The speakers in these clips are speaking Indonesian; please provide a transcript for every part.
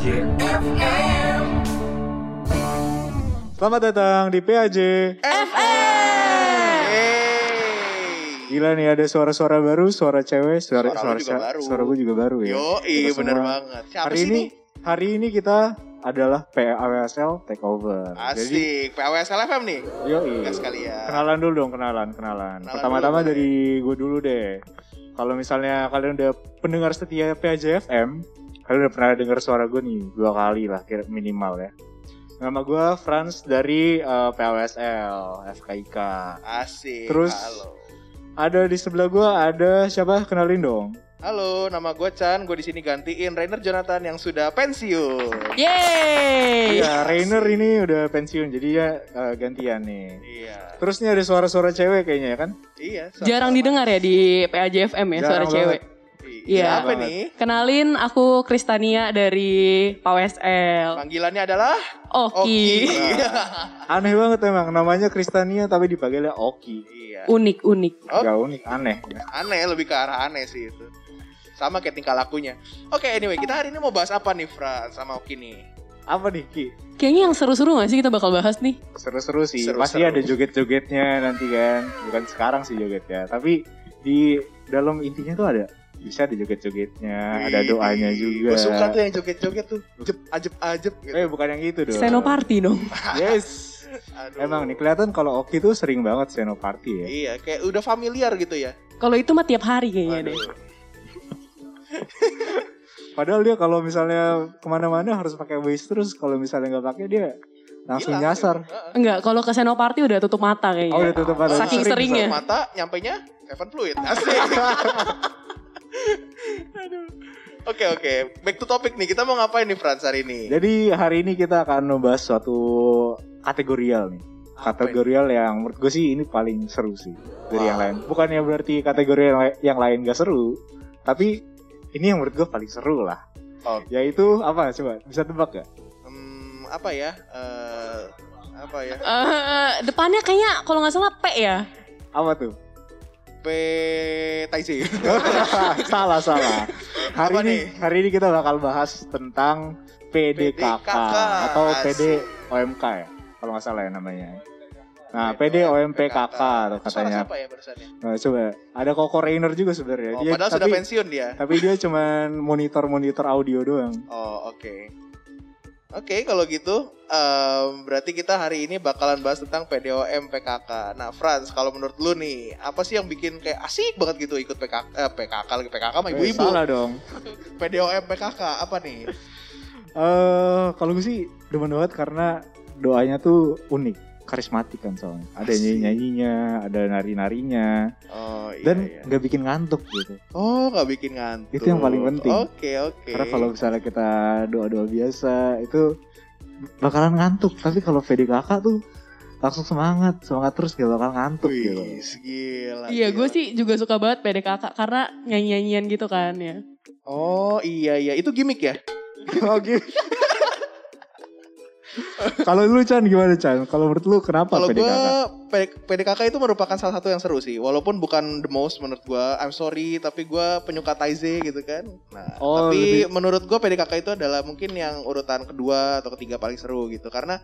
FM. Selamat datang di PAJ. Hey. Gila nih ada suara-suara baru, suara cewek, suara Suara lu juga suara, baru. suara gue juga baru ya. Yo, Kita iya bener semua. banget. Siapa Hari sih ini nih? hari ini kita adalah PAWSL Takeover. Jadi, Asik, PWSL FM nih. yo sekalian. Kenalan dulu dong, kenalan, kenalan. Kenalan Pertama-tama dari gue dulu deh. Kalau misalnya kalian udah pendengar setia PAJ FM, kalian udah pernah dengar suara gue nih dua kali lah, kira minimal ya. Nama gue Franz dari eh, PAWSL FKIK. Asik. Terus- halo. Ada di sebelah gue ada siapa? Kenalin dong. Halo, nama gue Chan. Gue di sini gantiin Rainer Jonathan yang sudah pensiun. Yeay. Iya, Rainer ini udah pensiun, jadi ya eh, gantian nih. Iya. Terus nih ada suara-suara cewek kayaknya ya kan? Iya. Jarang didengar ya di PAJFM ya suara Jarang cewek. Iya. Apa Banget. nih? Kenalin aku Kristania dari PWSL. Panggilannya adalah Oki. Aneh banget emang, namanya Kristania tapi dipanggilnya Oki. Iya. Unik unik. Oh. Gak unik, aneh. Aneh, lebih ke arah aneh sih itu. Sama kayak tingkah lakunya. Oke, anyway, kita hari ini mau bahas apa nih, Fran, sama Oki nih? Apa nih Ki? Kayaknya yang seru-seru gak sih kita bakal bahas nih? Seru-seru sih, Seru-seru. pasti ada joget-jogetnya nanti kan. Bukan sekarang sih jogetnya, tapi di dalam intinya tuh ada bisa ada joget-jogetnya, ada doanya juga. Gue suka tuh yang joget-joget tuh. Jep, ajep, ajep gitu. Eh bukan yang itu dong. Senoparty dong. Yes. Aduh. Emang nih kelihatan kalau Oki tuh sering banget senoparty ya. Iya, kayak udah familiar gitu ya. Kalau itu mah tiap hari kayaknya deh. Aduh. Padahal dia kalau misalnya ke mana-mana harus pakai waist terus, kalau misalnya nggak pakai dia langsung Hilang. nyasar. Heeh. Enggak, kalau ke Senoparty udah tutup mata kayaknya. Oh udah tutup mata. Saking Sering seringnya. Mata nyampainya Evan Fluid. Asik. Aduh. Oke oke, back to topic nih. Kita mau ngapain nih Frans hari ini? Jadi hari ini kita akan membahas suatu kategorial nih. Apa Kategorial yang menurut gue sih ini paling seru sih dari Wow. yang lain. Bukannya berarti kategori yang, yang lain gak seru, tapi ini yang menurut gue paling seru lah. Oh. Yaitu apa? Coba bisa tebak gak? Hmm, apa ya? Eh, apa ya? Eh, depannya kayaknya kalau nggak salah P ya. Apa tuh? P Taisi. salah salah. Hari Apa ini nih? hari ini kita bakal bahas tentang PDKK, PDKK, atau. PD OMK ya, kalau nggak salah ya namanya. Nah, PD OMPKK tuh katanya. siapa ya barusannya? Nah, coba ada Koko Rainer juga sebenarnya. Oh, Dia padahal tapi, sudah pensiun dia. tapi dia cuman monitor-monitor audio doang. Oh, oke. Oke, kalau gitu em, berarti kita hari ini bakalan bahas tentang PDOM PKK. Nah, Franz, kalau menurut lu nih, apa sih yang bikin kayak asik banget gitu ikut PKK eh, PKK lagi PKK sama Eh, ibu-ibu. salah dong. PDOM PKK apa nih? Eh, kalau gue sih demen banget karena doanya tuh unik, karismatik kan soalnya. Ada nyanyi-nyanyinya, ada nari-narinya, Oh, iya dan iya. nggak bikin ngantuk gitu. Oh, nggak bikin ngantuk. Itu yang paling penting. Oke, oke. Karena kalau misalnya kita doa-doa biasa itu bakalan ngantuk. Tapi kalau PDKK tuh langsung semangat, semangat terus gak bakal ngantuk gitu. Wih, gila. Iya, gue sih juga suka banget PDKK karena nyanyi-nyanyian gitu kan ya. Oh, iya iya, itu gimmick ya? Oke. Kalau lu Chan gimana Chan? Kalau menurut lu kenapa Kalau gue PDKK? PDKK itu merupakan salah satu yang seru sih. Walaupun bukan the most menurut gue. I'm sorry, tapi gue penyuka Taize gitu kan. Nah, Oh, tapi lebih- menurut gue PDKK itu adalah mungkin yang urutan kedua atau ketiga paling seru gitu. Karena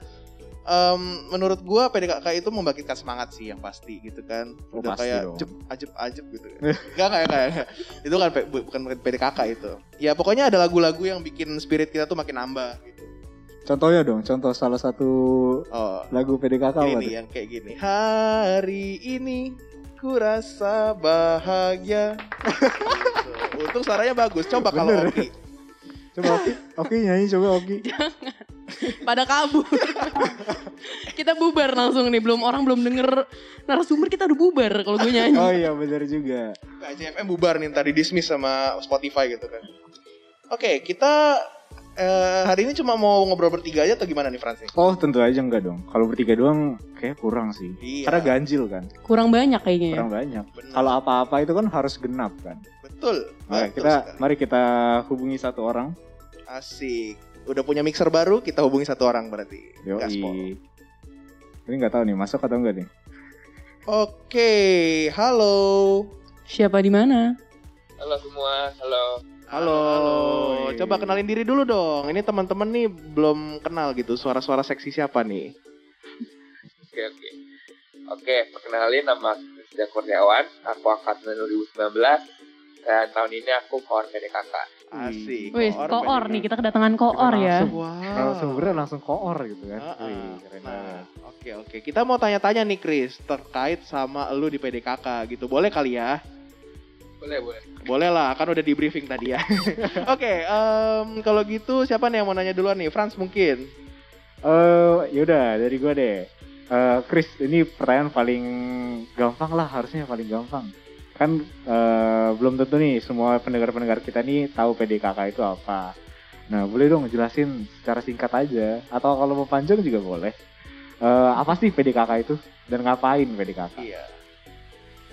em, menurut gue PDKK itu membangkitkan semangat sih yang pasti gitu kan. Oh, Udah kayak dong. jep, ajep ajep gitu. Enggak enggak enggak. enggak. Itu kan bukan PDKK itu. Ya pokoknya ada lagu-lagu yang bikin spirit kita tuh makin nambah gitu. Contohnya dong, contoh salah satu Oh, lagu PDKK ini apa nih tuh? yang kayak gini. Hari ini ku rasa bahagia. Untung suaranya bagus. Coba kalau Bener. Oki. Coba Oki, Oki nyanyi coba Oki. Pada kabur. kita bubar langsung nih, belum orang belum denger narasumber kita udah bubar kalau gue nyanyi. Oh iya benar juga. KJFM bubar nih tadi dismiss sama Spotify gitu kan. Oke, kita eh, hari ini cuma mau ngobrol bertiga aja atau gimana nih Francis? Oh tentu aja enggak dong. Kalau bertiga doang kayak kurang sih. Iya. Karena ganjil kan, Kurang banyak kayaknya ya. kurang banyak. Bener. Kalau apa-apa itu kan harus genap kan. Betul. Nah, betul kita sekali. mari kita hubungi satu orang. Asik. Udah punya mixer baru, kita hubungi satu orang berarti. Gaspol. Yoi. Ini nggak tahu nih masuk atau enggak nih. Oke, halo. Siapa di mana? Halo semua, halo. Halo, Halo. coba kenalin diri dulu dong. Ini teman-teman nih belum kenal gitu suara-suara seksi siapa nih? Oke oke. Oke, perkenalin nama Christian Kurniawan. Aku angkatan 2019 dan tahun ini aku kawan PDKK. Asik. Wih, koor koor nih, kita kedatangan koor ya. langsung. Wow. Langsung bener langsung koor gitu kan. Heeh. Wih, keren Nah, banget. oke oke. Kita mau tanya-tanya nih Chris terkait sama lu di PDKK gitu. Boleh kali ya? Boleh boleh. Boleh lah, kan udah di briefing tadi ya. oke, em, kalau gitu siapa nih yang mau nanya duluan nih? Franz mungkin. Eh, yaudah dari gue deh. Eh, Chris, ini pertanyaan paling gampang lah, harusnya paling gampang. Kan eh, belum tentu nih semua pendengar-pendengar kita nih tahu PDKK itu apa. Nah, boleh dong jelasin secara singkat aja, atau kalau mau panjang juga boleh. Eh, apa sih PDKK itu dan ngapain PDKK? Iya.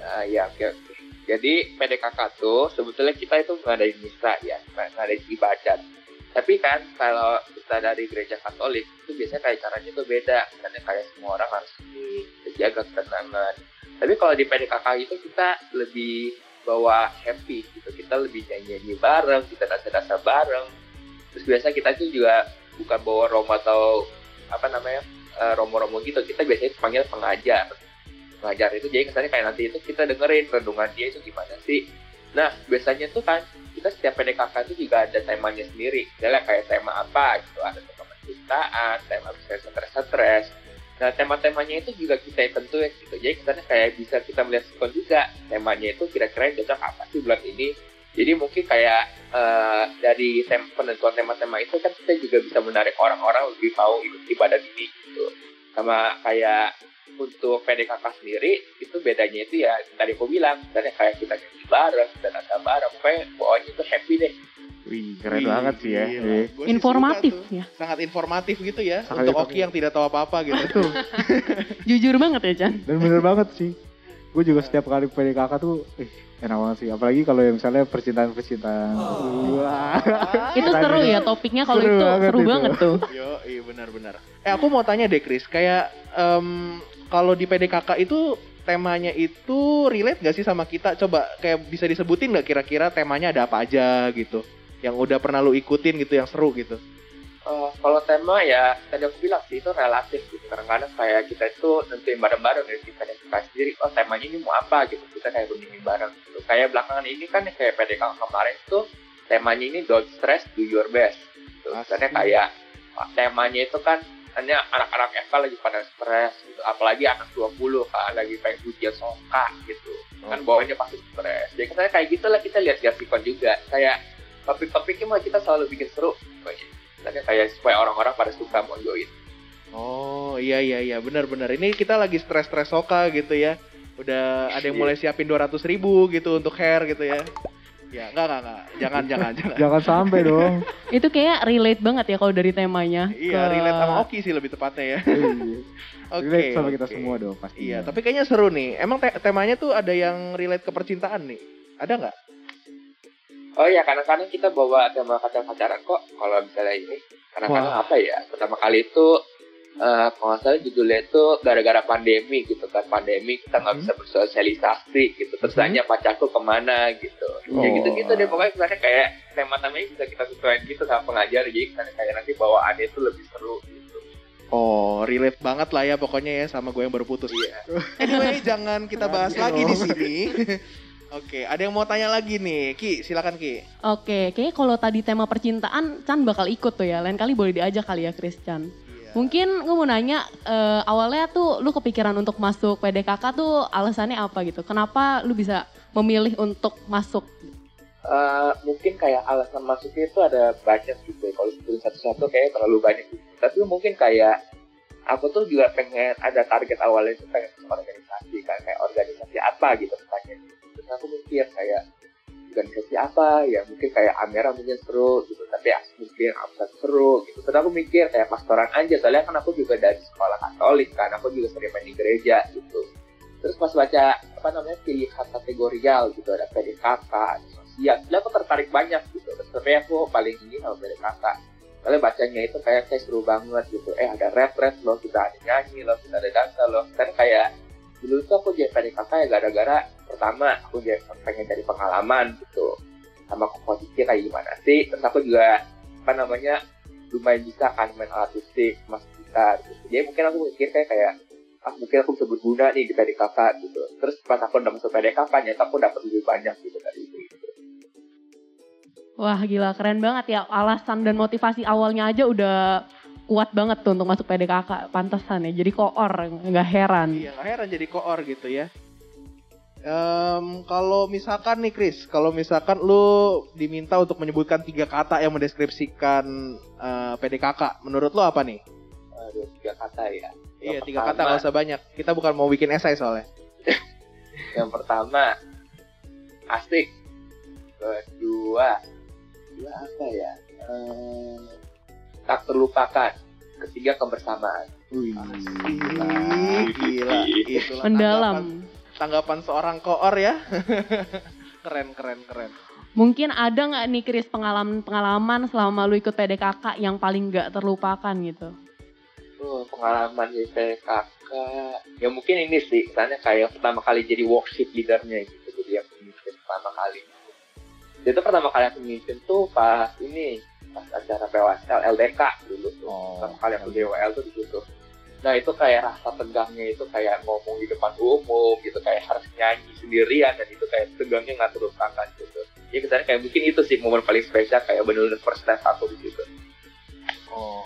Nah ya oke oke. Jadi PDKK tuh sebetulnya kita itu ngadain misa ya, ngadain ibadat. Tapi kan kalau kita dari gereja Katolik itu biasanya kayak caranya tuh beda. Karena kayak semua orang harus dijaga ketenangan. Tapi kalau di PDKK itu kita lebih bawa happy gitu. Kita lebih nyanyi-nyanyi bareng, kita dasar-dasar bareng. Terus biasa kita tuh juga bukan bawa romo atau apa namanya eh, romo-romo gitu. Kita biasanya panggil pengajar ngajar itu jadi kesannya kayak nanti itu kita dengerin renungan dia itu gimana sih. Nah biasanya tuh kan kita setiap PDKK itu juga ada temanya sendiri. Misalnya kayak tema apa gitu ada tema penciptaan tema misalnya stres-stres. Nah tema-temanya itu juga kita yang tentuin gitu. Jadi kesannya kayak bisa kita melihat sikon juga temanya itu kira-kira cocok apa sih bulan ini. Jadi mungkin kayak eh, dari tem penentuan tema-tema itu kan kita juga bisa menarik orang-orang lebih mau ikut ibadah ini gitu. Sama kayak untuk PDKK sendiri itu bedanya itu ya tadi aku bilang misalnya kayak kita nyanyi bareng kita nada bareng pokoknya pokoknya itu happy deh Wih, keren Wih, banget sih ya. sih Informatif ya. Sangat informatif gitu ya Sangat untuk. Oki yang tidak tahu apa-apa gitu. Betul. Jujur banget ya, Chan. Dan bener banget sih. Gue juga setiap kali PDKK tuh, ih, enak banget sih. Apalagi kalau yang misalnya percintaan-percintaan. Wah. Itu seru ya topiknya kalau itu banget seru itu. banget tuh. Yo, iya benar-benar. Eh aku mau tanya deh Chris, kayak em, kalau di PDKK itu temanya itu relate gak sih sama kita? Coba kayak bisa disebutin nggak kira-kira temanya ada apa aja gitu? Yang udah pernah lu ikutin gitu, yang seru gitu. Eh, kalau tema ya tadi aku bilang sih itu relatif gitu kadang-kadang kayak kita itu nentuin bareng-bareng dari kita dan kita sendiri oh temanya ini mau apa gitu kita kayak rundingin bareng gitu kayak belakangan ini kan kayak PDKK kemarin tuh temanya ini don't stress do your best gitu. Misalnya Asik. kayak ah, temanya itu kan hanya anak-anak FK lagi pada stres gitu. Apalagi anak 20 kan lagi pengen ujian soka gitu. Kan bawahnya pasti stres. Jadi katanya kayak gitu lah kita lihat grafikon juga. Kayak topik-topiknya mah kita selalu bikin seru. Pokoknya Misalnya kayak supaya orang-orang pada suka mau join. Oh iya iya iya. Benar-benar. Ini kita lagi stres-stres soka gitu ya. Udah ada yang mulai siapin 200 ribu gitu untuk hair gitu ya. Ya enggak enggak enggak. Jangan jangan jangan. Jangan sampai dong. Itu kayak relate banget ya kalau dari temanya. Iya ke- relate sama Oki sih lebih tepatnya ya. Iya. Oke. Relate sama kita oke. semua dong pasti. Iya, tapi kayaknya seru nih. Emang te- temanya tuh ada yang relate ke percintaan nih? Ada nggak? oh ya kadang-kadang kita bawa tema pacar-pacaran kok kalau misalnya ini kadang-kadang apa ya pertama kali itu eh kalau nggak salah judulnya itu gara-gara pandemi gitu kan pandemi kita nggak Hmm. bisa bersosialisasi gitu terus Hmm. tanya pacarku ke mana gitu ya Oh. gitu-gitu deh pokoknya misalnya kayak tema-temanya bisa kita sesuaikan gitu sama pengajar jadi kayak nanti bawaannya itu lebih seru gitu Oh, relate banget lah ya pokoknya ya sama gue yang baru putus. iya Anyway, jangan kita bahas Lagi di dong. sini. Oke, ada yang mau tanya lagi nih. Ki, silakan Ki. Oke, kayaknya kalau tadi tema percintaan, Chan bakal ikut tuh ya. Lain kali boleh diajak kali ya, Chris Chan. Mungkin gue mau nanya, eh, awalnya tuh lu kepikiran untuk masuk PDKK tuh alasannya apa gitu? Kenapa lu bisa memilih untuk masuk? Eh, mungkin kayak alasan masuknya itu ada banyak ya. Kalau sebutin satu-satu kayak terlalu banyak gitu. Tapi mungkin kayak aku tuh juga pengen ada target awalnya itu pengen organisasi kan kayak organisasi apa gitu pertanyaannya. Terus aku mikir kayak organisasi apa ya mungkin kayak Amera mungkin seru gitu tapi ya mungkin Amsat seru gitu. Terus aku mikir kayak pastoran aja soalnya kan aku juga dari sekolah Katolik kan aku juga sering main di gereja gitu. Terus pas baca apa namanya pilihan kategorial gitu ada PDKK sosial jadi aku tertarik banyak gitu. Terus sebenarnya aku paling ini sama PDKK soalnya bacanya itu kayak kayak seru banget gitu. Eh ada rap rap loh kita ada nyanyi loh kita ada dansa loh. Kan kayak dulu tuh aku jadi PDKK ya gara-gara pertama aku pengen cari pengalaman gitu sama komposisinya kayak gimana sih terus aku juga apa namanya lumayan bisa kan main alat musik mas gitar gitu. jadi mungkin aku mikir kayak kayak ah mungkin aku bisa berguna nih di PDKK gitu terus pas aku udah masuk PDKK nyata aku dapat lebih banyak gitu dari itu gitu. Wah gila keren banget ya alasan dan motivasi awalnya aja udah kuat banget tuh untuk masuk PDKK pantesan ya jadi koor nggak heran. Iya, nggak heran jadi koor gitu ya. Em, kalau misalkan nih Chris, kalau misalkan lu diminta untuk menyebutkan tiga kata yang mendeskripsikan eh, PDKK, menurut lu apa nih? Aduh, tiga kata ya Iya, Yang tiga pertama- kata nggak usah banyak. Kita bukan mau bikin esai soalnya. yang pertama asik kedua kedua apa ya Eh, tak terlupakan ketiga kebersamaan Wih. Ih, gila. Itulah Mendalam. Tanggapan, tanggapan seorang koor ya. keren, keren, keren. Mungkin ada nggak nih Chris pengalaman-pengalaman selama lu ikut PDKK yang paling nggak terlupakan gitu? Tuh, pengalaman di PKK ya mungkin ini sih misalnya kayak pertama kali jadi worship leadernya gitu jadi yang pemimpin pertama kali itu pertama kali aku mimpin tuh pas ini pas acara PWSL LDK dulu tuh Oh. pertama kali aku di WL tuh di situ nah itu kayak rasa tegangnya itu kayak ngomong di depan umum gitu kayak harus nyanyi sendirian dan itu kayak tegangnya nggak terlupakan gitu ya misalnya kayak mungkin itu sih momen paling spesial kayak bener-bener first time aku di Oh,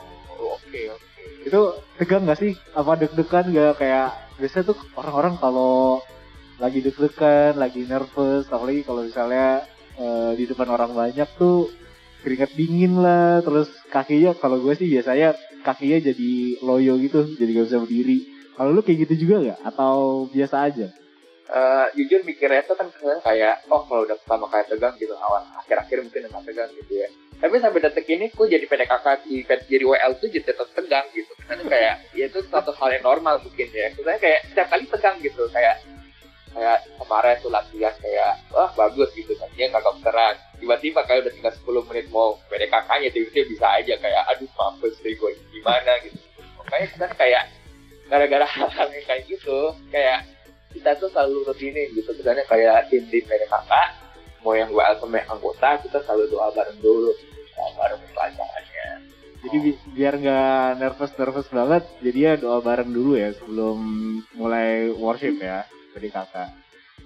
oke oke. Itu tegang gak sih? Apa deg-degan gak kayak biasanya tuh orang-orang kalau lagi deg-degan, lagi nervous, apalagi kalau misalnya eh, di depan orang banyak tuh keringat dingin lah, terus kakinya kalau gue sih biasanya kakinya jadi loyo gitu, jadi gak bisa berdiri. Kalau lu kayak gitu juga gak? Atau biasa aja? Eh, jujur mikirnya itu kan kayak oh kalau udah pertama kali tegang gitu awal akhir-akhir mungkin nggak tegang gitu ya tapi sampai detik ini ku jadi PDKK di jadi WL tuh jadi tetap tegang gitu karena kayak ya itu suatu hal yang normal mungkin ya misalnya kayak setiap kali tegang gitu kayak kayak kemarin tuh latihan kayak wah bagus gitu. Kan dia nggak kebesaran tiba-tiba kayak udah tinggal 10 menit mau PDKK nya tiba-tiba bisa aja kayak aduh mampus deh gue gimana? Gitu. Makanya kita kayak gara-gara hal-hal yang kayak gitu kayak kita tuh selalu rutinin gitu. Misalnya kayak tim tim PDKK mau yang WL sama anggota kita selalu doa bareng dulu doa bareng pelajarannya. Jadi bi- biar nggak nervous-nervous banget, jadi ya doa bareng dulu ya sebelum mulai worship ya dari kakak.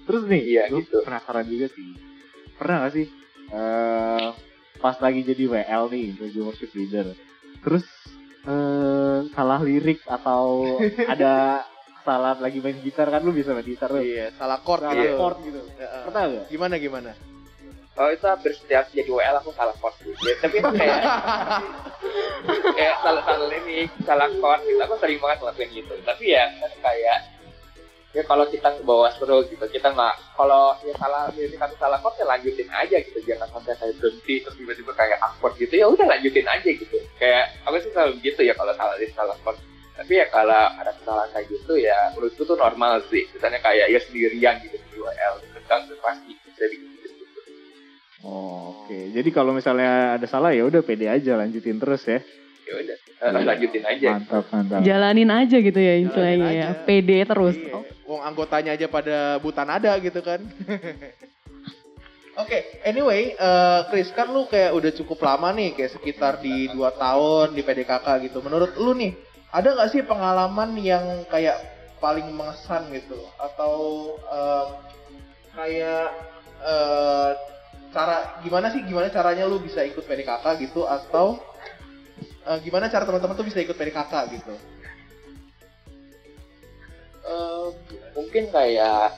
Terus nih, Iya, gue gitu. penasaran juga sih. Pernah gak sih eh pas lagi jadi WL nih, jadi worship leader, terus eh salah lirik atau ada salah lagi main gitar kan lu bisa main gitar tuh. Iya, salah chord Salah gitu. chord gitu. Heeh. Pernah gak? Gimana gimana? oh itu hampir setiap jadi WL aku salah chord sih ya, tapi itu kayak kayak salah salah ini salah chord gitu aku sering banget ngelakuin gitu tapi ya kan kayak ya kalau kita bawa seru gitu kita nggak kalau ya salah ini kata salah chord ya lanjutin aja gitu jangan sampai kayak berhenti terus tiba-tiba kayak awkward gitu ya udah lanjutin aja gitu. Kayak aku sih selalu gitu ya kalau salah ini salah chord tapi ya kalau ada kesalahan kayak gitu ya menurutku tuh normal sih. Misalnya kayak ya sendirian gitu di tentang tuh pasti bisa bikin gitu. Oh, Oke, jadi kalau misalnya ada salah ya udah pede aja lanjutin terus ya. Ya udah eh, lanjutin aja Mantap, mantap. Jalanin aja gitu ya istilahnya ya. PD terus. Iya. Oh, Wong anggotanya aja pada buta nada gitu kan. Oke, anyway, eh, Chris kan lu kayak udah cukup lama nih, kayak sekitar di 2 tahun di PDKK gitu. Menurut lu nih, ada nggak sih pengalaman yang kayak paling mengesan gitu? Atau eh, kayak eh, cara gimana sih gimana caranya lu bisa ikut PDKK gitu? Atau eh, gimana cara teman-teman tuh bisa ikut PDKK gitu? Eh, mungkin kayak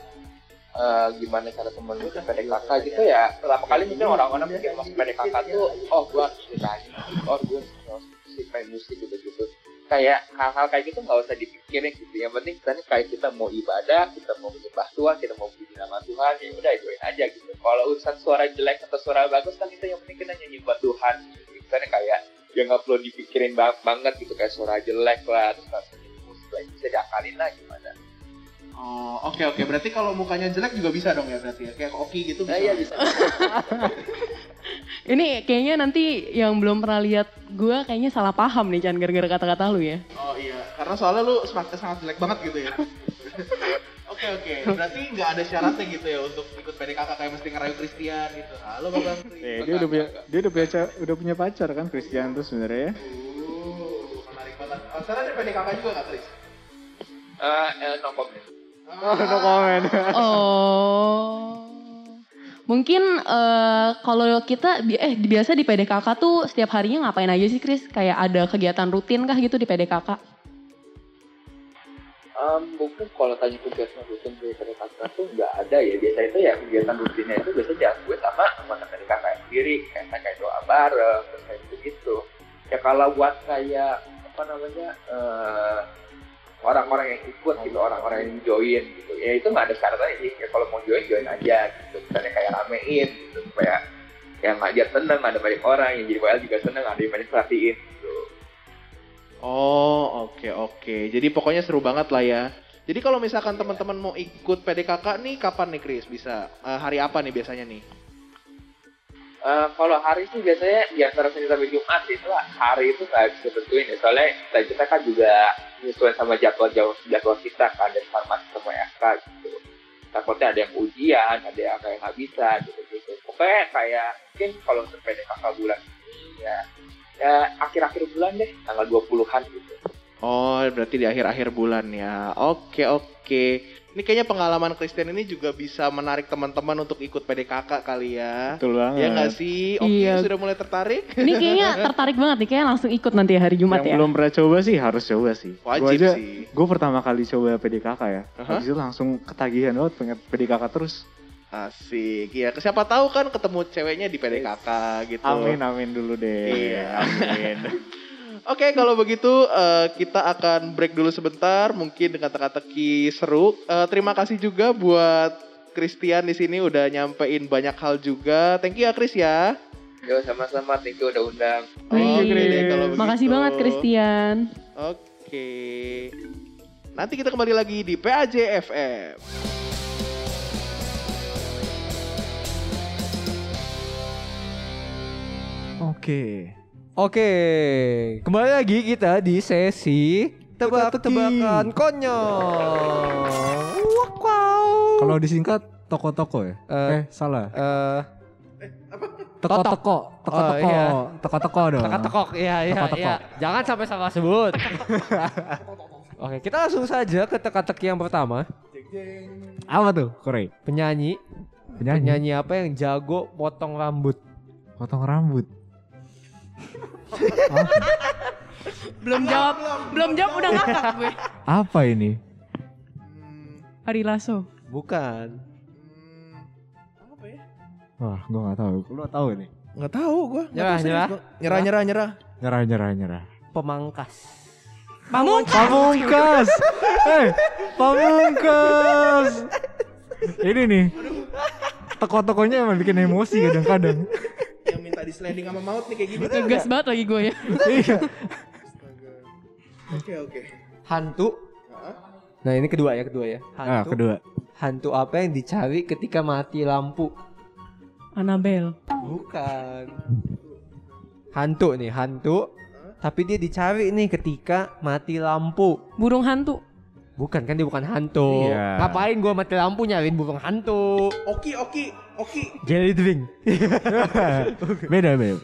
eh, gimana cara temen gue ke PDKK gitu ya. Pertama kali mungkin orang-orang mungkin masuk PDKK tuh oh suka nyanyi oh gue musik main musik gitu gitu kayak hal-hal kayak gitu nggak usah dipikirin gitu. Yang penting kita nih kayak kita mau ibadah kita mau menyembah Tuhan kita mau puji nama Tuhan ya udah join aja gitu. Kalau urusan suara jelek atau suara bagus kan itu yang penting kita nyanyi buat Tuhan. Gitu. misalnya kayak ya nggak perlu dipikirin bang- banget gitu kayak suara jelek lah terus musik lah bisa diakalin lah gimana Oh, oke oke. Berarti kalau mukanya jelek juga bisa dong ya berarti ya. Kayak Oki gitu bisa. Nah, iya ya? bisa. Ini kayaknya nanti yang belum pernah lihat gue kayaknya salah paham nih Chan gara-gara kata-kata lu ya. Oh iya, karena soalnya lu semakin sangat jelek banget gitu ya. oke, Oke. Berarti nggak ada syaratnya gitu ya untuk ikut PDKK kayak mesti ngerayu Christian gitu. Halo Bang Bangkri. Eh, dia udah punya dia udah punya udah punya pacar kan Christian tuh sebenarnya ya. Uh, menarik banget. Oh, sana ada PDKK juga nggak Chris? Eh, eh, no comment. Oh, no comment. Oh. Mungkin eh, kalau kita eh biasa di PDKK tuh setiap harinya ngapain aja sih Kris? Kayak ada kegiatan rutin kah gitu di PDKK? Em, mungkin kalau tanya kegiatan rutin di PDKK tuh nggak ada ya. Biasa itu ya kegiatan rutinnya itu biasanya dilakuin sama teman-teman di kakak sendiri. Kayak kayak doa bareng, terus kayak gitu-gitu. Ya kalau buat kayak apa namanya eh, orang-orang yang ikut gitu, orang-orang yang join gitu. Ya itu nggak ada syaratnya sih. Ya kalau mau join join aja gitu. Misalnya kayak ramein gitu supaya yang ngajar seneng, ada banyak orang yang jadi WL juga seneng, ada yang banyak perhatiin gitu. Oh oke oke. Jadi pokoknya seru banget lah ya. Jadi kalau misalkan teman-teman mau ikut PDKK nih kapan nih Chris bisa? Eh, hari apa nih biasanya nih? Eh, kalau hari sih biasanya di antara Senin sampai Jumat itu hari itu nggak bisa tentuin ya soalnya kita, kan juga menyesuaikan sama jadwal jadwal, kita kan dari farmasi sama FK gitu takutnya ada yang ujian ada yang kayak nggak bisa gitu gitu pokoknya kayak mungkin kalau untuk PDKK bulan ini ya ya akhir-akhir bulan deh tanggal 20-an gitu Oh berarti di akhir-akhir bulan ya. Oke oke. Ini kayaknya pengalaman Christian ini juga bisa menarik teman-teman untuk ikut PDKK kali ya. Betul banget. Ya nggak sih? Oke Iya. sudah mulai tertarik? Ini kayaknya tertarik banget nih, kayak langsung ikut nanti hari Jumat yang ya. belum pernah coba sih harus coba sih. Gua Wajib aja, sih. Gue pertama kali coba PDKK ya. Aha. Habis itu langsung ketagihan banget pengen PDKK terus. Asik. Ya siapa tahu kan ketemu ceweknya di PDKK gitu. Amin amin dulu deh. Iya. Amin. Oke, kalau begitu eh, kita akan break dulu sebentar, mungkin dengan teka-teki seru. Eh, terima kasih juga buat Christian di sini udah nyampein banyak hal juga. Thank you ya Chris ya. yo sama-sama thank you udah undang Oke Wih, deh, kalau Makasih begitu. banget Christian. Oke. Nanti kita kembali lagi di PAJ FM. Oke. Oke, kembali lagi kita di sesi tebak-tebakan konyol. Wow. Kalau disingkat toko-toko ya? Eh, Eh, salah. eh, Teko-teko, teko-teko, Oh, iya. teko-teko dong. teka-tekok, iya iya Teka-teko. iya. Jangan sampai salah sebut. Oke, kita langsung saja ke teka-teki yang pertama. Apa tuh, Korey? Penyanyi, Penyanyi. penyanyi apa yang jago potong rambut? Potong rambut. Belum jawab, belum jawab udah ngakak gue. Apa ini? Ari Lasso. Bukan. Apa ya? Wah, gua nggak tahu. Lu tahu ini? Nggak tahu gua. Nggak Nyerah, nyerah. Nyerah, nyerah, nyerah. Nyerah, nyerah, nyerah. Pemangkas. Pamungkas. Eh, Pamungkas. Ini nih. Toko-tokonya emang bikin emosi kadang-kadang. Di sliding sama maut nih kayak gini. Ngegas banget lagi gue ya. Iya. Oke, oke. Hantu. Nah ini kedua ya kedua ya. Hantu. Ah, kedua. Hantu apa yang dicari ketika mati lampu? Annabelle. Bukan. Hantu nih, hantu. Tapi dia dicari nih ketika mati lampu. Burung hantu. Bukan kan dia bukan hantu. Iya. Ngapain gua mati lampu nyariin burung hantu? Oki, oki, oki. Jelly drink. beda, beda.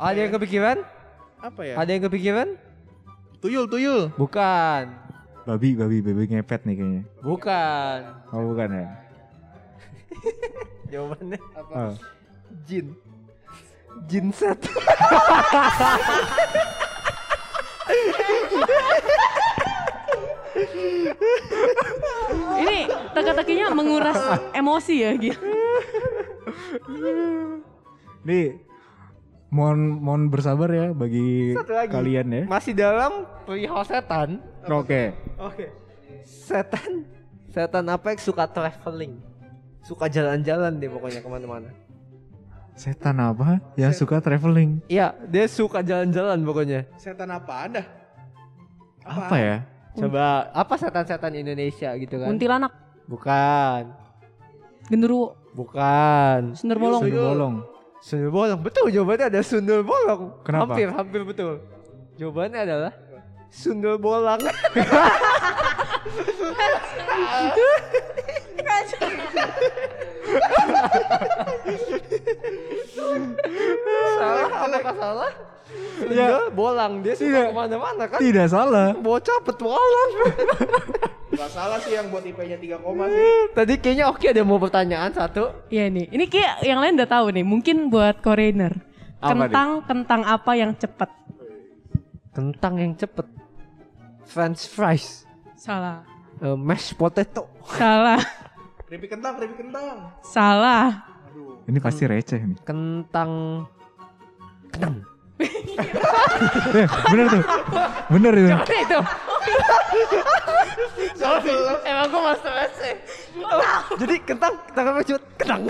Ada yang kepikiran? Apa ya? Ada yang kepikiran? Tuyul, tuyul. Bukan. Babi, babi, babi ngepet nih kayaknya. Bukan. Oh, bukan ya? Jawabannya Oh. jin. Jin set. Ini teka-tekinya menguras emosi ya gitu. Nih, mohon mohon bersabar ya bagi Satu lagi. kalian ya. Masih dalam perihal setan. Oke. Oke. Setan. Setan apa yang suka traveling? Suka jalan-jalan deh pokoknya ke mana-mana. Setan apa yang suka traveling? Iya, dia suka jalan-jalan pokoknya. Setan apa anda? Apa ya? Coba apa setan-setan Indonesia gitu kan? Kuntilanak. Bukan. Genderuwo. Bukan. Sundar bolong. Sundel bolong. Sundel bolong. Betul jawabannya ada sundel bolong. Kenapa? Hampir, hampir betul. Jawabannya adalah sundel bolang. salah apakah salah? Ya. Bolang dia Tidak. ke mana-mana kan? Tidak salah. Bocah petualang. Gak salah sih yang buat IP-nya 3 koma sih. Tadi kayaknya Oki ada mau pertanyaan satu. Iya nih, ini kayak yang lain udah tahu nih. Mungkin buat Koreaner. Apa nih? Kentang, kentang apa yang cepet? Kentang yang cepet. French fries. Salah. Eh, mashed potato. Salah. Keripik kentang, keripik kentang. Salah. Aduh. Ini pasti receh nih. Kentang Kenam. Eh, bener tuh. Bener itu. itu. Emang gue master sih. Jadi kentang, kentang apa cut? Kentang.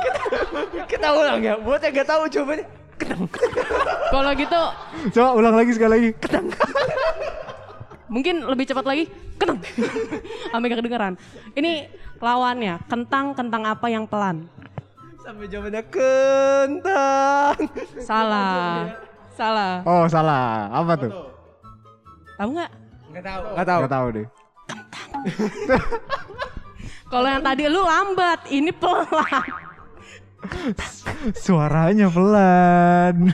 kita, kita ulang ya. Buat yang gak tahu coba nih. Kentang. Kalau gitu Coba ulang lagi sekali lagi. Mungkin lebih cepat lagi. Kentang. Sampai gak kedengeran. Ini lawannya. Kentang, kentang apa yang pelan? Sampai jawabannya kentang. Salah. Salah. Oh salah. Apa tuh? Tahu nggak? Gak tahu. Gak tahu. Gak tahu deh. Kalau yang tadi lu lambat, ini pelan. Suaranya pelan.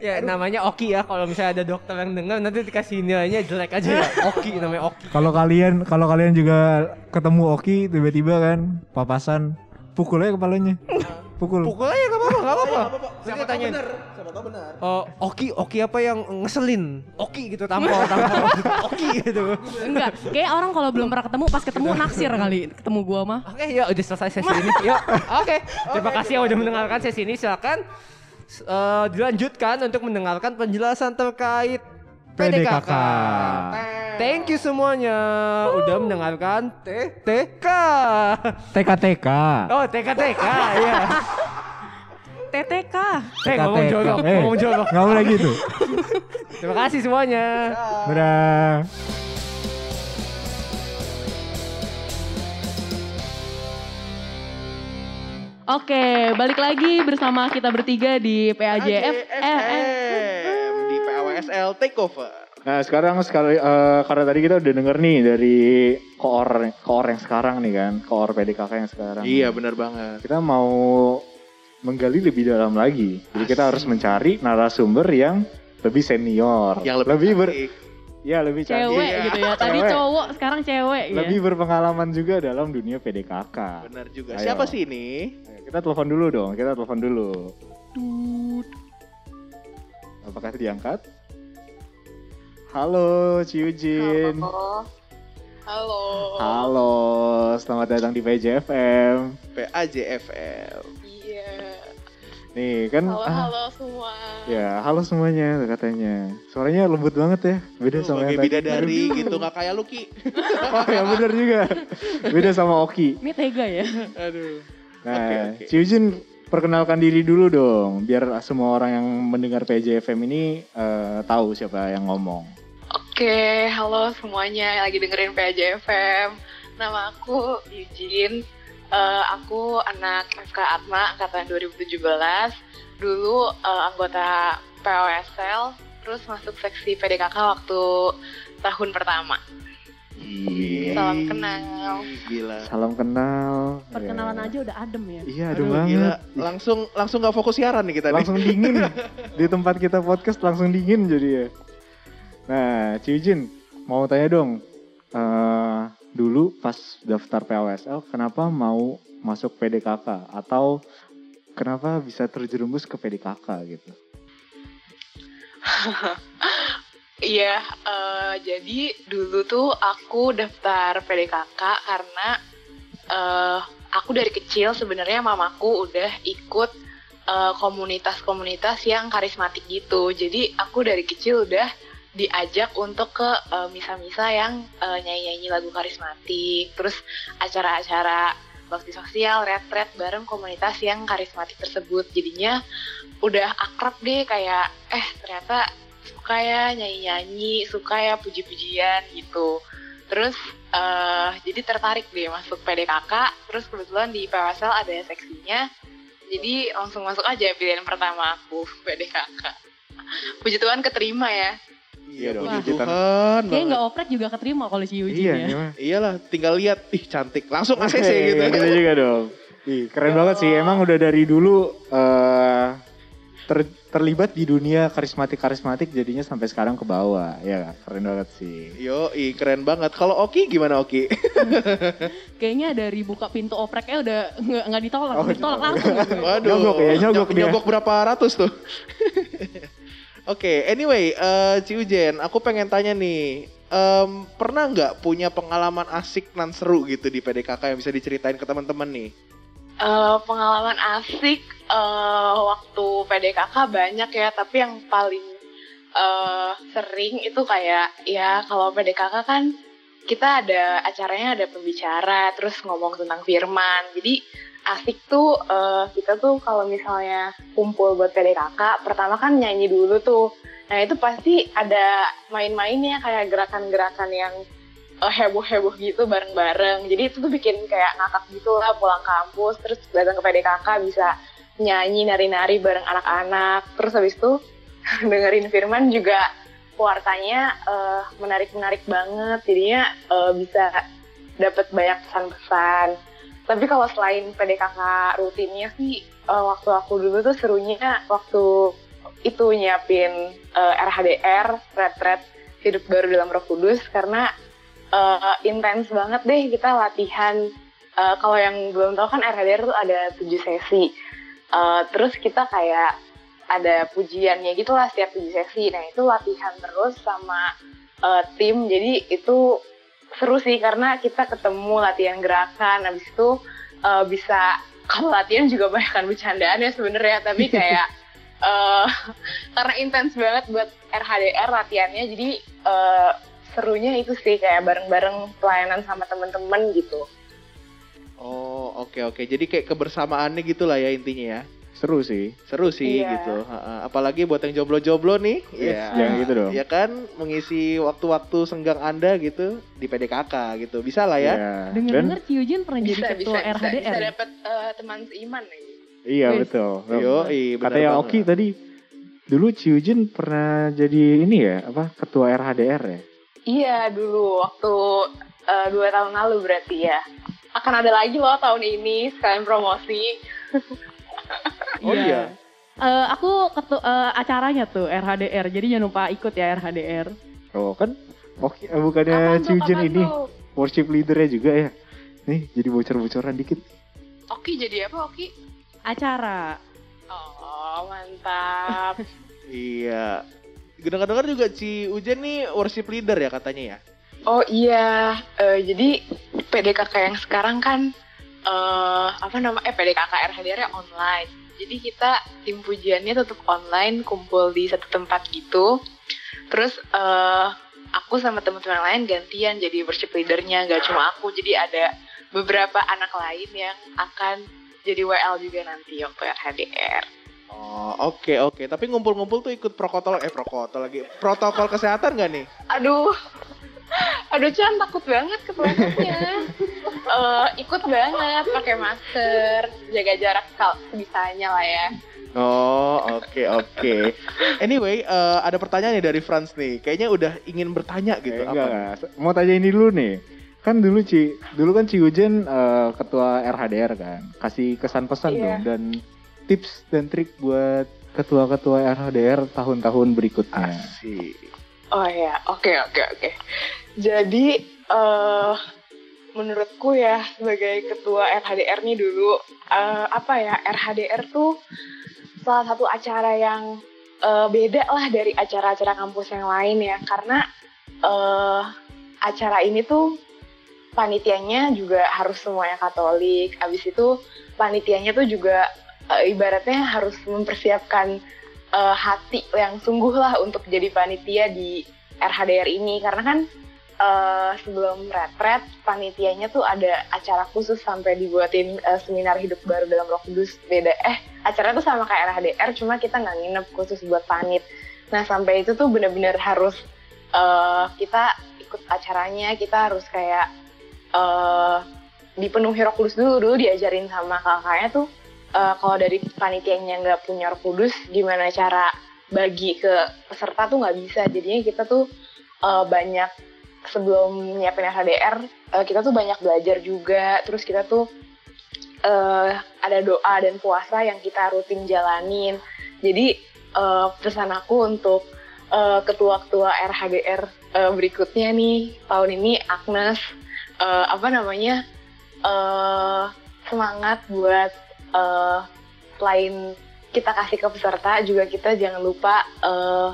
Ya namanya Oki ya. Kalau misalnya ada dokter yang dengar nanti dikasih nilainya jelek aja ya. Oki namanya Oki. Kalau kalian kalau kalian juga ketemu Oki tiba-tiba kan papasan pukul aja kepalanya. Pukul. Pukul aja gak apa-apa, gak apa-apa. Siapa tanyain. bener. Siapa tahu benar. Oh, Oki, Oki apa yang ngeselin? Oki gitu, tampol, tampol. Oki gitu. Enggak, kayak orang kalau belum pernah ketemu pas ketemu naksir kali ketemu gua mah. Oke, yuk udah selesai sesi ini. Yuk. Oke. Terima kasih yang udah mendengarkan sesi ini. Silakan eh, dilanjutkan untuk mendengarkan penjelasan terkait PDKK. PDKK. Thank you semuanya udah mendengarkan TTK. TKTK. Oh, TKTK, iya. TTK. Eh, ngomong jorok, Eh, ngomong jorok. Nggak boleh gitu. Terima kasih semuanya. Dadah. Oke, balik lagi bersama kita bertiga di PAJF. AJSM di PAWSL Takeover. Nah sekarang sekali eh, karena tadi kita udah denger nih dari koor koor yang sekarang nih kan, koor PDKK yang sekarang. Iya benar banget. Kita mau menggali lebih dalam lagi. Jadi kita harus mencari narasumber yang lebih senior, Yang lebih, lebih ber. Ya lebih cantik, Cewek Iya. gitu ya. Tadi Cewek. cowok, sekarang cewek ya. lebih berpengalaman juga dalam dunia PDKK. Benar juga. Ayo. Siapa sih ini? Ayo, Kita telepon dulu dong, kita telepon dulu. Apakah diangkat? Halo, Ciujin. Halo. Halo. Halo, selamat datang di PJFM. PAJFL. Iya. Nih kan, Halo, ah, halo semua. ya halo semuanya katanya. Suaranya lembut banget ya, beda Tuh, sama yang tadi. bidadari gitu nggak kayak Lucky. Oh ya bener juga, beda sama Oki. Ini tega ya. Aduh. Nah, Oke, oke. Ciujin perkenalkan diri dulu dong, biar semua orang yang mendengar PJFM ini eh, tahu siapa yang ngomong. Oke, halo semuanya yang lagi dengerin PAJFM. Nama aku Eugene. Eh, aku anak FK Atma angkatan 2017. Dulu eh, anggota POSL, terus masuk seksi PDKK waktu tahun pertama. Iya. Salam kenal. Gila. Salam kenal. Perkenalan Ya. aja udah adem ya. Iya, adem Aduh, banget. gila. Langsung langsung nggak fokus siaran nih kita nih. Langsung dingin di tempat kita podcast langsung dingin jadi ya. Nah, Ciujin mau tanya dong. eh dulu pas daftar POSL kenapa mau masuk PDKK atau kenapa bisa terjerumus ke PDKK gitu? Iya, eh, jadi dulu tuh aku daftar PDKK karena eh, aku dari kecil sebenarnya mamaku udah ikut eh, komunitas-komunitas yang karismatik gitu. Jadi aku dari kecil udah diajak untuk ke eh, misa-misa yang eh, nyanyi-nyanyi lagu karismatik, terus acara-acara bakti sosial, retret bareng komunitas yang karismatik tersebut. Jadinya udah akrab deh kayak eh ternyata suka ya nyanyi-nyanyi, suka ya puji-pujian gitu. Terus eh jadi tertarik deh masuk PDKK, terus kebetulan di PWSL ada seksinya. Jadi langsung masuk aja pilihan pertama aku PDKK. Puji Tuhan keterima ya. Iya dong. puji Wah. Tuhan Kayaknya nggak oprek juga keterima kalau si Eugene Iya, ya. Iyalah, tinggal lihat, ih cantik, langsung ACC Hey, gitu. gitu juga dong. Ih, keren banget sih. Emang udah dari dulu eh ter- terlibat di dunia karismatik-karismatik jadinya sampai sekarang ke bawah. Ya, keren banget sih. Yo, ih keren banget. Kalau Oki gimana Oki? Kayaknya dari buka pintu opreknya udah nggak nggak ditolak, Oh, ditolak langsung. Waduh, Nyogok ya, nyogok Nyog- dia. nyogok berapa ratus tuh? Oke, anyway, eh Ci Ujen, aku pengen tanya nih, em, pernah nggak punya pengalaman asik nan seru gitu di PDKK yang bisa diceritain ke teman-teman nih? Eh, pengalaman asik eh, waktu PDKK banyak ya, tapi yang paling eh, sering itu kayak ya kalau PDKK kan kita ada acaranya ada pembicara, terus ngomong tentang firman. Jadi asik tuh eh, kita tuh kalau misalnya kumpul buat PDKK, pertama kan nyanyi dulu tuh. Nah itu pasti ada main-mainnya kayak gerakan-gerakan yang eh, heboh-heboh gitu bareng-bareng. Jadi itu tuh bikin kayak ngakak gitu lah pulang kampus, terus datang ke PDKK bisa nyanyi nari-nari bareng anak-anak. Terus habis itu dengerin Firman juga wartanya eh, menarik-menarik banget. Jadinya eh, bisa dapat banyak pesan-pesan. Tapi kalau selain PDKK rutinnya sih eh, waktu aku dulu tuh serunya waktu itu nyiapin eh, RHDR, retret hidup baru dalam Roh Kudus karena eh, intens banget deh kita latihan. Eh, kalau yang belum tahu kan RHDR tuh ada tujuh sesi. Eh, terus kita kayak ada pujiannya gitu lah setiap tujuh sesi. Nah itu latihan terus sama eh, tim. Jadi itu seru sih karena kita ketemu latihan gerakan. Habis itu eh, bisa kalau latihan juga banyak kan bercandaan ya sebenarnya. Tapi kayak eh, karena intens banget buat RHDR latihannya. Jadi eh, serunya itu sih kayak bareng-bareng pelayanan sama temen-temen gitu. Oh, oke oke. Jadi kayak kebersamaannya gitu lah ya intinya ya. Seru sih. Seru sih Iya. gitu. Apalagi buat yang jomblo-jomblo nih. Yes, ya. jangan gitu dong. Ya kan mengisi waktu-waktu senggang Anda gitu di PDKK gitu. Bisa lah ya. Iya. Dan Dengar-dengar si Eugene pernah jadi Bisa, ketua bisa, bisa, RHDR. bisa ya? dapet eh, teman seiman lagi. iya Wih. betul. Yo, benar Katanya banget. Oki tadi dulu Ciujin pernah jadi ini ya, apa ketua RHDR ya? Iya dulu waktu eh, dua tahun lalu berarti ya. Akan ada lagi loh tahun ini sekalian promosi. Oh iya. Eh, aku ketu eh, acaranya tuh RHDR, jadi jangan lupa ikut ya RHDR. Oh kan Oki eh, bukannya Apaan tuh, Ciujin apaan ini tuh? worship leadernya juga ya? Nih jadi bocor-bocoran dikit. Oki jadi apa Oki? Acara. Oh mantap. Iya. Dengar-dengar juga Ci Ujen nih worship leader ya katanya ya. oh iya, eh, jadi PDKK yang sekarang kan eh apa nama eh PDKK RHDR -nya online. Jadi kita tim pujiannya tetap online, kumpul di satu tempat gitu. Terus eh aku sama teman-teman lain gantian jadi worship leadernya, gak cuma aku. Jadi ada beberapa anak lain yang akan jadi WL juga nanti waktu RHDR. Oh, oke oke. Tapi ngumpul-ngumpul tuh ikut protokol eh protokol lagi. Protokol kesehatan gak nih? Aduh, aduh Chan takut banget ketularannya. Eh, ikut banget, pakai masker, jaga jarak kalau bisanya lah ya. Oh, oke oke. Anyway, eh, ada pertanyaan nih dari Franz nih. Kayaknya udah ingin bertanya gitu. Eh, enggak, apa? enggak. Mau tanya ini dulu nih. Kan dulu Ci, dulu kan Ciujin eh, ketua RHDR kan. Kasih kesan-pesan Iya. dong dan tips dan trik buat ketua-ketua RHDR tahun-tahun berikutnya. Asik. Oh ya, oke oke oke. Jadi eh menurutku ya sebagai ketua RHDR nih dulu eh, apa ya RHDR tuh salah satu acara yang eh, beda lah dari acara-acara kampus yang lain ya karena eh acara ini tuh panitianya juga harus semuanya Katolik. Abis itu panitianya tuh juga eh, ibaratnya harus mempersiapkan eh, hati yang sungguh lah untuk jadi panitia di RHDR ini karena kan eh, sebelum retret panitianya tuh ada acara khusus sampai dibuatin eh, seminar hidup baru dalam Roh Kudus. Beda. Eh acara tuh sama kayak RHDR cuma kita nggak nginep khusus buat panit. Nah sampai itu tuh bener-bener harus eh, kita ikut acaranya. Kita harus kayak eh, dipenuhi Roh Kudus dulu dulu diajarin sama kakaknya tuh eh, kalau dari panitianya nggak punya Roh Kudus gimana cara bagi ke peserta tuh nggak bisa. Jadinya kita tuh eh, banyak sebelum nyiapin HDR eh, kita tuh banyak belajar juga. Terus kita tuh eh, ada doa dan puasa yang kita rutin jalanin. Jadi eh, pesan aku untuk eh, ketua-ketua RHDR eh, berikutnya nih tahun ini Agnes eh, apa namanya eh semangat buat eh, selain kita kasih ke peserta juga kita jangan lupa eh,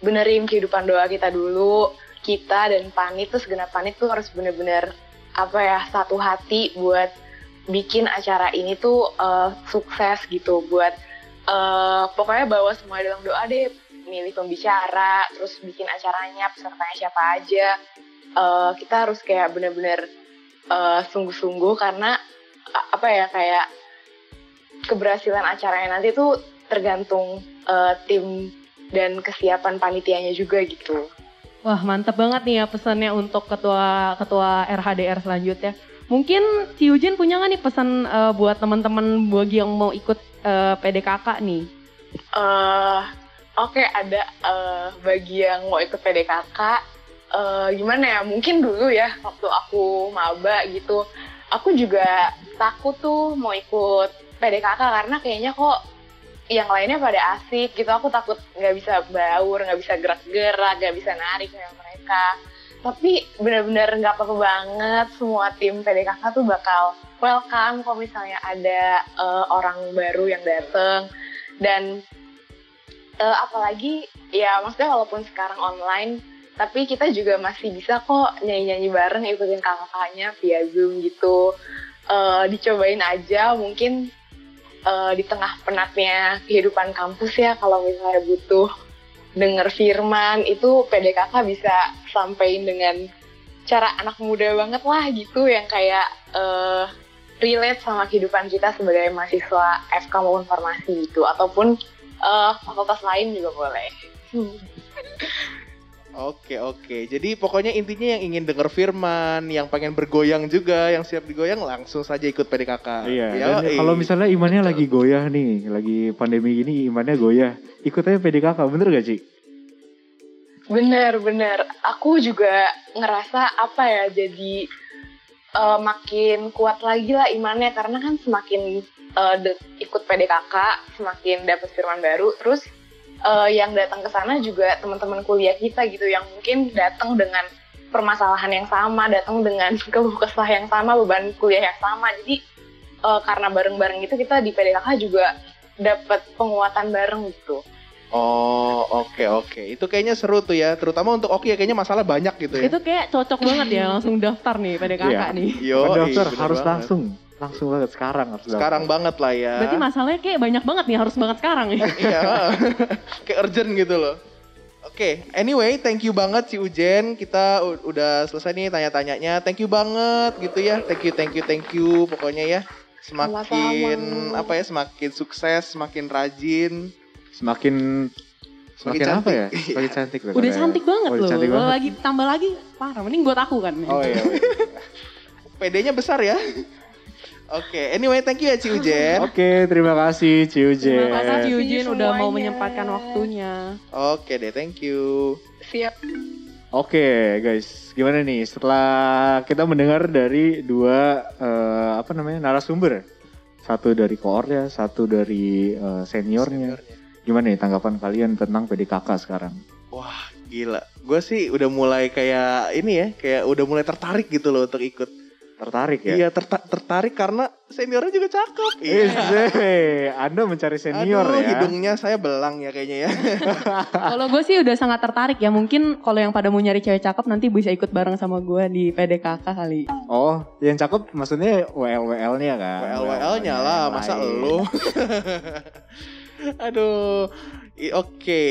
benerin kehidupan doa kita dulu kita dan panit tuh segenap panit tuh harus bener-bener apa ya satu hati buat bikin acara ini tuh eh, sukses gitu. Buat eh, pokoknya bawa semua dalam doa deh. Milih pembicara terus bikin acaranya pesertanya siapa aja. Eh, kita harus kayak bener-bener sungguh-sungguh karena apa ya kayak keberhasilan acaranya nanti tuh tergantung eh, tim dan kesiapan panitianya juga gitu. Wah mantep banget nih ya pesannya untuk ketua ketua RHDR selanjutnya. Mungkin si Eugene punya nggak nih pesan eh, buat teman-teman bagi yang mau ikut eh, PDKK nih? eh Oke ada eh, bagi yang mau ikut PDKK eh, gimana ya mungkin dulu ya waktu aku maba gitu aku juga takut tuh mau ikut PDKK karena kayaknya kok yang lainnya pada asik gitu. Aku takut nggak bisa baur nggak bisa gerak-gerak nggak bisa narik kayak mereka. Tapi benar-benar nggak apa-apa banget. Semua tim PDKK tuh bakal welcome kalau misalnya ada eh, orang baru yang dateng. Dan eh, apalagi ya maksudnya walaupun sekarang online tapi kita juga masih bisa kok nyanyi-nyanyi bareng ikutin kakak-kakaknya via zoom gitu. Eh, dicobain aja mungkin eh, di tengah penatnya kehidupan kampus ya kalau misalnya butuh denger firman itu PDKK bisa sampein dengan cara anak muda banget lah gitu yang kayak eh, relate sama kehidupan kita sebagai mahasiswa FK maupun farmasi gitu ataupun eh, fakultas lain juga boleh. Oke oke. Jadi pokoknya intinya yang ingin dengar firman, yang pengen bergoyang juga, yang siap digoyang langsung saja ikut PDKK. Iya, Ya, dan eh. kalau misalnya imannya lagi goyah nih, lagi pandemi gini imannya goyah, ikut aja PDKK, bener gak Ci? Bener bener. Aku juga ngerasa apa ya jadi eh, makin kuat lagi lah imannya karena kan semakin eh, de- ikut PDKK semakin dapat firman baru terus eh, yang datang ke sana juga teman-teman kuliah kita gitu yang mungkin datang dengan permasalahan yang sama, datang dengan keluh kesah yang sama, beban kuliah yang sama. Jadi eh, karena bareng-bareng itu kita di PDKK juga dapat penguatan bareng gitu. Oh oke oke. Itu kayaknya seru tuh ya, terutama untuk Oki ya kayaknya masalah banyak gitu ya. Itu kayak cocok banget ya langsung daftar nih PDKK Iya. nih. Yo, bener harus banget. langsung, langsung banget sekarang harus. Sekarang banget lah ya. Berarti masalahnya kayak banyak banget nih harus banget sekarang nih. Iya, kayak urgent gitu loh. Oke, anyway, thank you banget si Ujen. Kita udah selesai nih tanya-tanyanya. Thank you banget gitu ya. Thank you, thank you, thank you. Pokoknya ya, semakin apa ya, semakin sukses, semakin rajin. Semakin semakin Semakin apa ya? cantik. Semakin cantik loh Udah cantik banget Oh, loh. cantik banget. lagi tambah lagi parah. Mending buat aku kan. Oh iya. iya. PD-nya besar ya. Oke, anyway, thank you ya Ci Ujen. Oke, terima kasih Ciuje. Terima kasih kasih Eugene udah mau menyempatkan waktunya. Oke deh, thank you. Siap. Oke guys, gimana nih setelah kita mendengar dari dua eh, apa namanya narasumber, satu dari koornya, satu dari eh, seniornya. Gimana nih tanggapan kalian tentang PDKK sekarang? Wah, gila. Gue sih udah mulai kayak ini ya, kayak udah mulai tertarik gitu loh untuk ikut. Tertarik ya? Iya, terta- tertarik karena seniornya juga cakep. Eh, Zee, Anda mencari senior Aduh, ya? hidungnya saya belang ya kayaknya ya. Kalau gue sih udah sangat tertarik ya. Mungkin kalau yang pada mau nyari cewek cakep nanti bisa ikut bareng sama gue di PDKK kali. Oh, yang cakep maksudnya WL-WL-nya kan? WL-WL-nya lah, masa lu? Aduh, oke.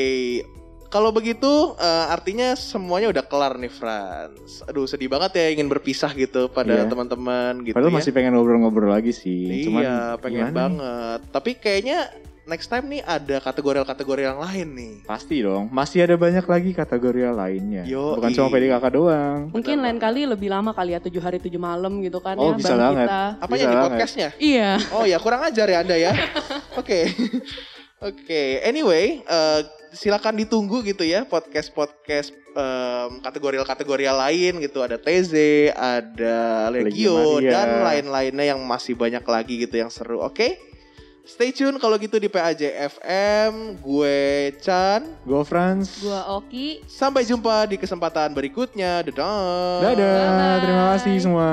Kalau begitu eh, artinya semuanya udah kelar nih Franz. Aduh sedih banget ya ingin berpisah gitu pada Iya. teman-teman gitu Padahal ya. masih pengen ngobrol-ngobrol lagi sih. Cuman iya, pengen gimana nih? banget. Tapi kayaknya next time nih ada kategori-kategori yang lain nih. Pasti dong, masih ada banyak lagi kategori lainnya. Yoi. Bukan cuma PDKK doang. Mungkin lain kali lebih lama kali ya tujuh hari tujuh malam gitu kan Oh, ya bisa bareng banget. kita. Apanya Bisa di podcastnya? Iya. Oh ya kurang ajar ya Anda ya. Oke. Oke, anyway, eh, silakan ditunggu gitu ya podcast-podcast em, kategori-kategori lain gitu. Ada TZ, ada Legio, dan lain-lainnya yang masih banyak lagi gitu yang seru. Oke, stay tune kalau gitu di PAJ FM. Gue Chan. Go France. Gua Oki. Sampai jumpa di kesempatan berikutnya. Dadah. Dadah, Bye-bye. terima kasih semua.